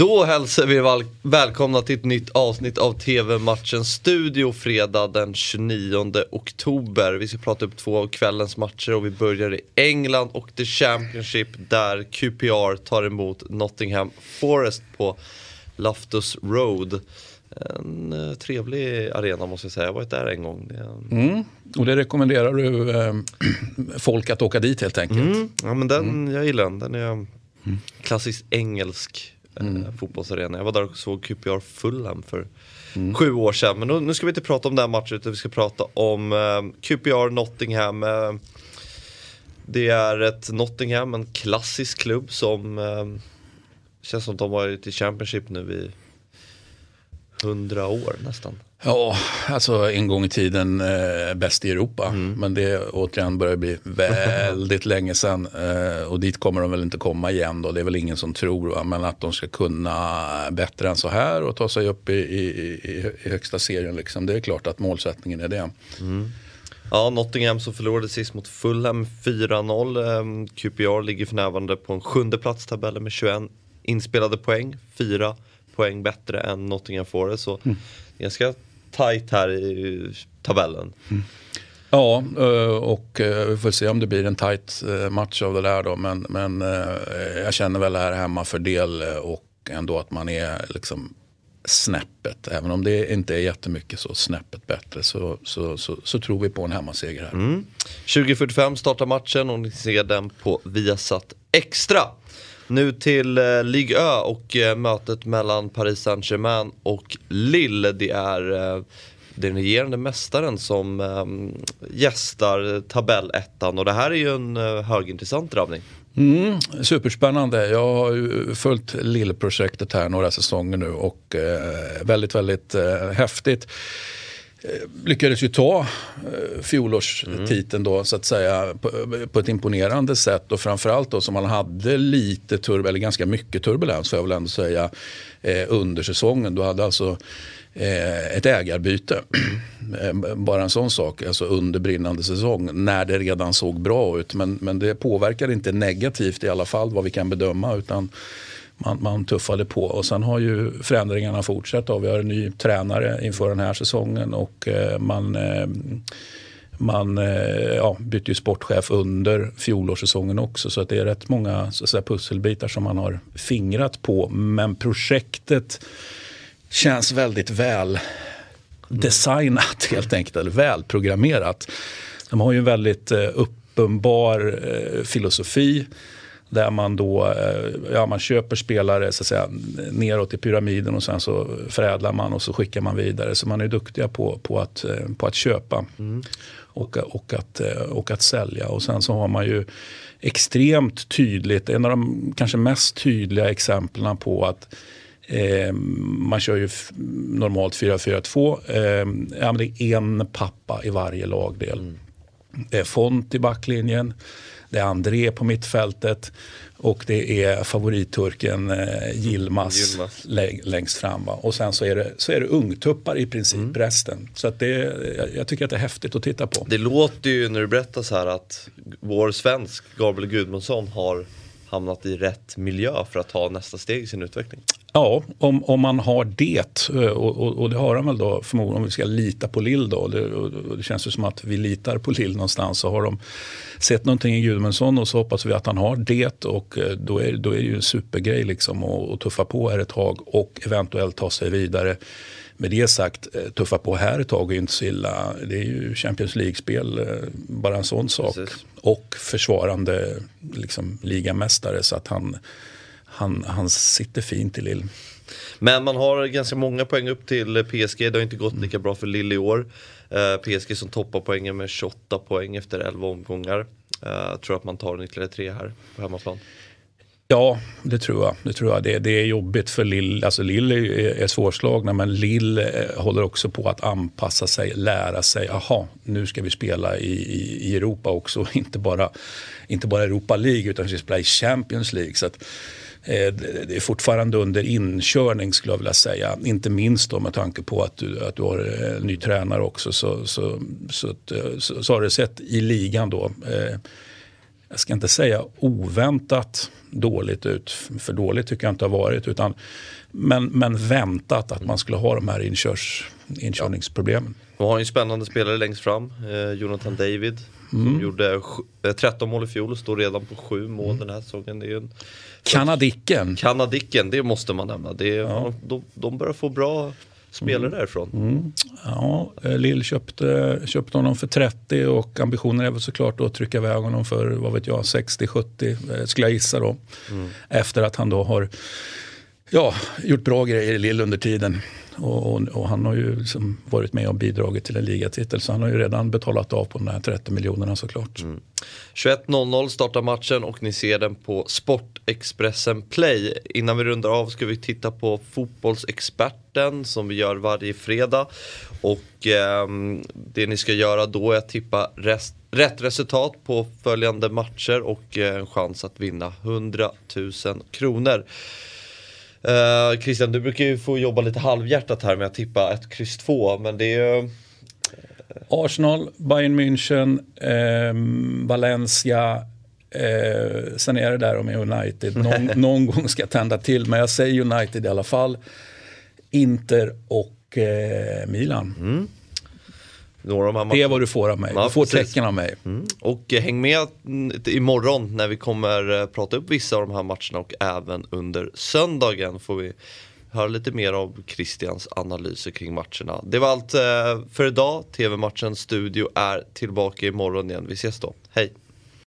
Då hälsar vi väl välkomna till ett nytt avsnitt av TV-matchen Studio fredag den 29 oktober. Vi ska prata upp två av kvällens matcher och vi börjar i England och The Championship där QPR tar emot Nottingham Forest på Loftus Road. En uh, trevlig arena måste jag säga, jag har varit där en gång. Mm. Och det rekommenderar du eh, folk att åka dit helt enkelt? Mm. Ja men den, mm. jag gillar den. Den är mm. klassiskt engelsk eh, mm. fotbollsarena. Jag var där och såg QPR Fulham för mm. sju år sedan. Men nu, nu, ska vi inte prata om den matchen utan vi ska prata om eh, QPR Nottingham. Eh, det är ett Nottingham, en klassisk klubb som eh, känns som att de har varit i Championship nu i hundra år nästan. Ja, alltså en gång i tiden eh, bäst i Europa. Mm. Men det återigen börjar bli väldigt länge sedan. Eh, och dit kommer de väl inte komma igen då. Det är väl ingen som tror. Va? Men att de ska kunna bättre än så här och ta sig upp i, i, i, i högsta serien. Liksom. Det är klart att målsättningen är det. Mm. Ja, Nottingham som förlorade sist mot Fulham 4-0. Eh, QPR ligger för närvarande på en sjunde plats tabellen med 21 inspelade poäng. Fyra poäng bättre än Nottingham Forest. Så mm. ganska tight här i tabellen. Mm. Ja, eh, och eh, vi får se om det blir en tight eh, match av det där då. Men, men jag känner väl här hemma för del och ändå att man är liksom snäppet. Även om det inte är jättemycket så snäppet bättre så, så, så, så tror vi på en hemmaseger här. Mm. 20.45 startar matchen och ni ser den på Viasat Extra. Nu till eh, Ligue Ö och eh, mötet mellan Paris Saint-Germain och Lille. Det är eh, den regerande mästaren som eh, gästar tabellettan och det här är ju en eh, högintressant drabbning. Mm, superspännande. Jag har ju följt Lille-projektet här några säsonger nu och eh, väldigt, väldigt eh, häftigt. Eh, lyckades ju ta eh, fjolårstiteln då så att säga på, på, ett imponerande sätt och framförallt då som man hade lite turbulens, eller ganska mycket turbulens får jag väl ändå säga eh, under säsongen. Du hade alltså eh, ett ägarbyte. Eh, bara en sån sak, alltså under brinnande säsong när det redan såg bra ut. Men, men det påverkar inte negativt i alla fall vad vi kan bedöma utan man, man tuffade på. Och sen har ju förändringarna fortsatt. Vi har en ny tränare inför den här säsongen och eh, man eh, man eh, ja, bytte ju sportchef under fjolårssäsongen också så att det är rätt många så säga, pusselbitar som man har fingrat på. Men projektet känns väldigt väl designat helt enkelt, eller välprogrammerat. De har ju en väldigt uppenbar filosofi där man då eh, ja, man köper spelare så att säga, neråt i pyramiden och sen så förädlar man och så skickar man vidare. Så man är duktiga på, på, att, eh, på att köpa mm. och, och, att, eh, och att sälja. Och sen så har man ju extremt tydligt, en av de kanske mest tydliga exemplen på att Eh, man kör ju normalt 4-4-2. Eh, ja, det är en pappa i varje lagdel. Mm. Det är Font i backlinjen. Det är André på mittfältet och det är favoritturken eh, Yilmaz, Yilmaz. längst fram. Va? Och sen så är det, så är det ungtuppar i princip mm. resten. Så att det, jag, jag, tycker att det är häftigt att titta på. Det låter ju när du berättar så här att vår svensk Gabriel Gudmundsson har hamnat i rätt miljö för att ta nästa steg i sin utveckling. Ja, om, om man har det och, och, och det har han väl då förmodligen om vi ska lita på Lill då. Det, och det känns ju som att vi litar på Lill någonstans så har de sett någonting i Gudmundsson och så hoppas vi att han har det och eh, då är, då är det ju en supergrej liksom att, att tuffa på här ett tag och eventuellt ta sig vidare. Med det sagt, eh, tuffa på här ett tag är inte så illa. Det är ju Champions League-spel, eh, bara en sån sak. Precis. Och försvarande liksom, ligamästare så att han, han, han sitter fint i Lill. Men man har ganska många poäng upp till PSG. Det har inte gått lika bra för Lill i år. Eh, PSG som toppar poängen med 28 poäng efter 11 omgångar. Jag tror att man tar en ytterligare tre här på hemmaplan. Ja, det tror jag. Det, tror jag. Det, det är jobbigt för Lill. Alltså Lill är, är svårslagna men Lill eh, håller också på att anpassa sig, lära sig. Aha, nu ska vi spela i, i, i Europa också. Inte bara, inte bara Europa League utan vi ska spela i Champions League. Så att, Eh, det är fortfarande under inkörning skulle jag vilja säga. Inte minst då med tanke på att du, att du har en ny tränare också. Så, så, så, så, eh, så, så har det sett i ligan då. Eh, jag ska inte säga oväntat dåligt ut, för dåligt tycker jag inte har varit, utan, men, men väntat att man skulle ha de här inkörs, inkörningsproblemen. Vi har ju en spännande spelare längst fram, eh, Jonathan David. Som mm. gjorde 13 eh, mål i fjol och står redan på 7 mål mm. den här säsongen. Det är en, Kanadicken. Kanadicken, det måste man nämna. Det är, ja. de, de börjar få bra spelare mm. därifrån. Mm. Ja, eh, Lill köpte, köpte honom för 30 och ambitionen är väl såklart att trycka iväg honom för vad vet jag 60-70 eh, skulle jag gissa då. Mm. Efter att han då har ja, gjort bra grejer i Lill under tiden. Och, och, och, han har ju liksom varit med och bidragit till en ligatitel så han har ju redan betalat av på de här 30 miljonerna såklart. Mm. 21.00 startar matchen och ni ser den på Expressen Play. Innan vi rundar av ska vi titta på Fotbollsexperten som vi gör varje fredag. Och eh, det ni ska göra då är att tippa rest, rätt resultat på följande matcher och eh, en chans att vinna 100 000 kronor. Eh, Christian, du brukar ju få jobba lite halvhjärtat här med att tippa ett kryss 2, men det är ju... Eh, Arsenal, Bayern München, eh, Valencia, eh, sen är det där med United. Någon, någon, gång ska jag tända till, men jag säger United i alla fall. Inter och eh, Milan. Mm. Det är vad du får av mig. Ja, du får precis. tecken av mig. Mm. Och eh, häng med imorgon när vi kommer eh, prata upp vissa av de här matcherna och även under söndagen får vi höra lite mer av Christians analyser kring matcherna. Det var allt eh, för idag. TV-matchens studio är tillbaka imorgon igen. Vi ses då. Hej!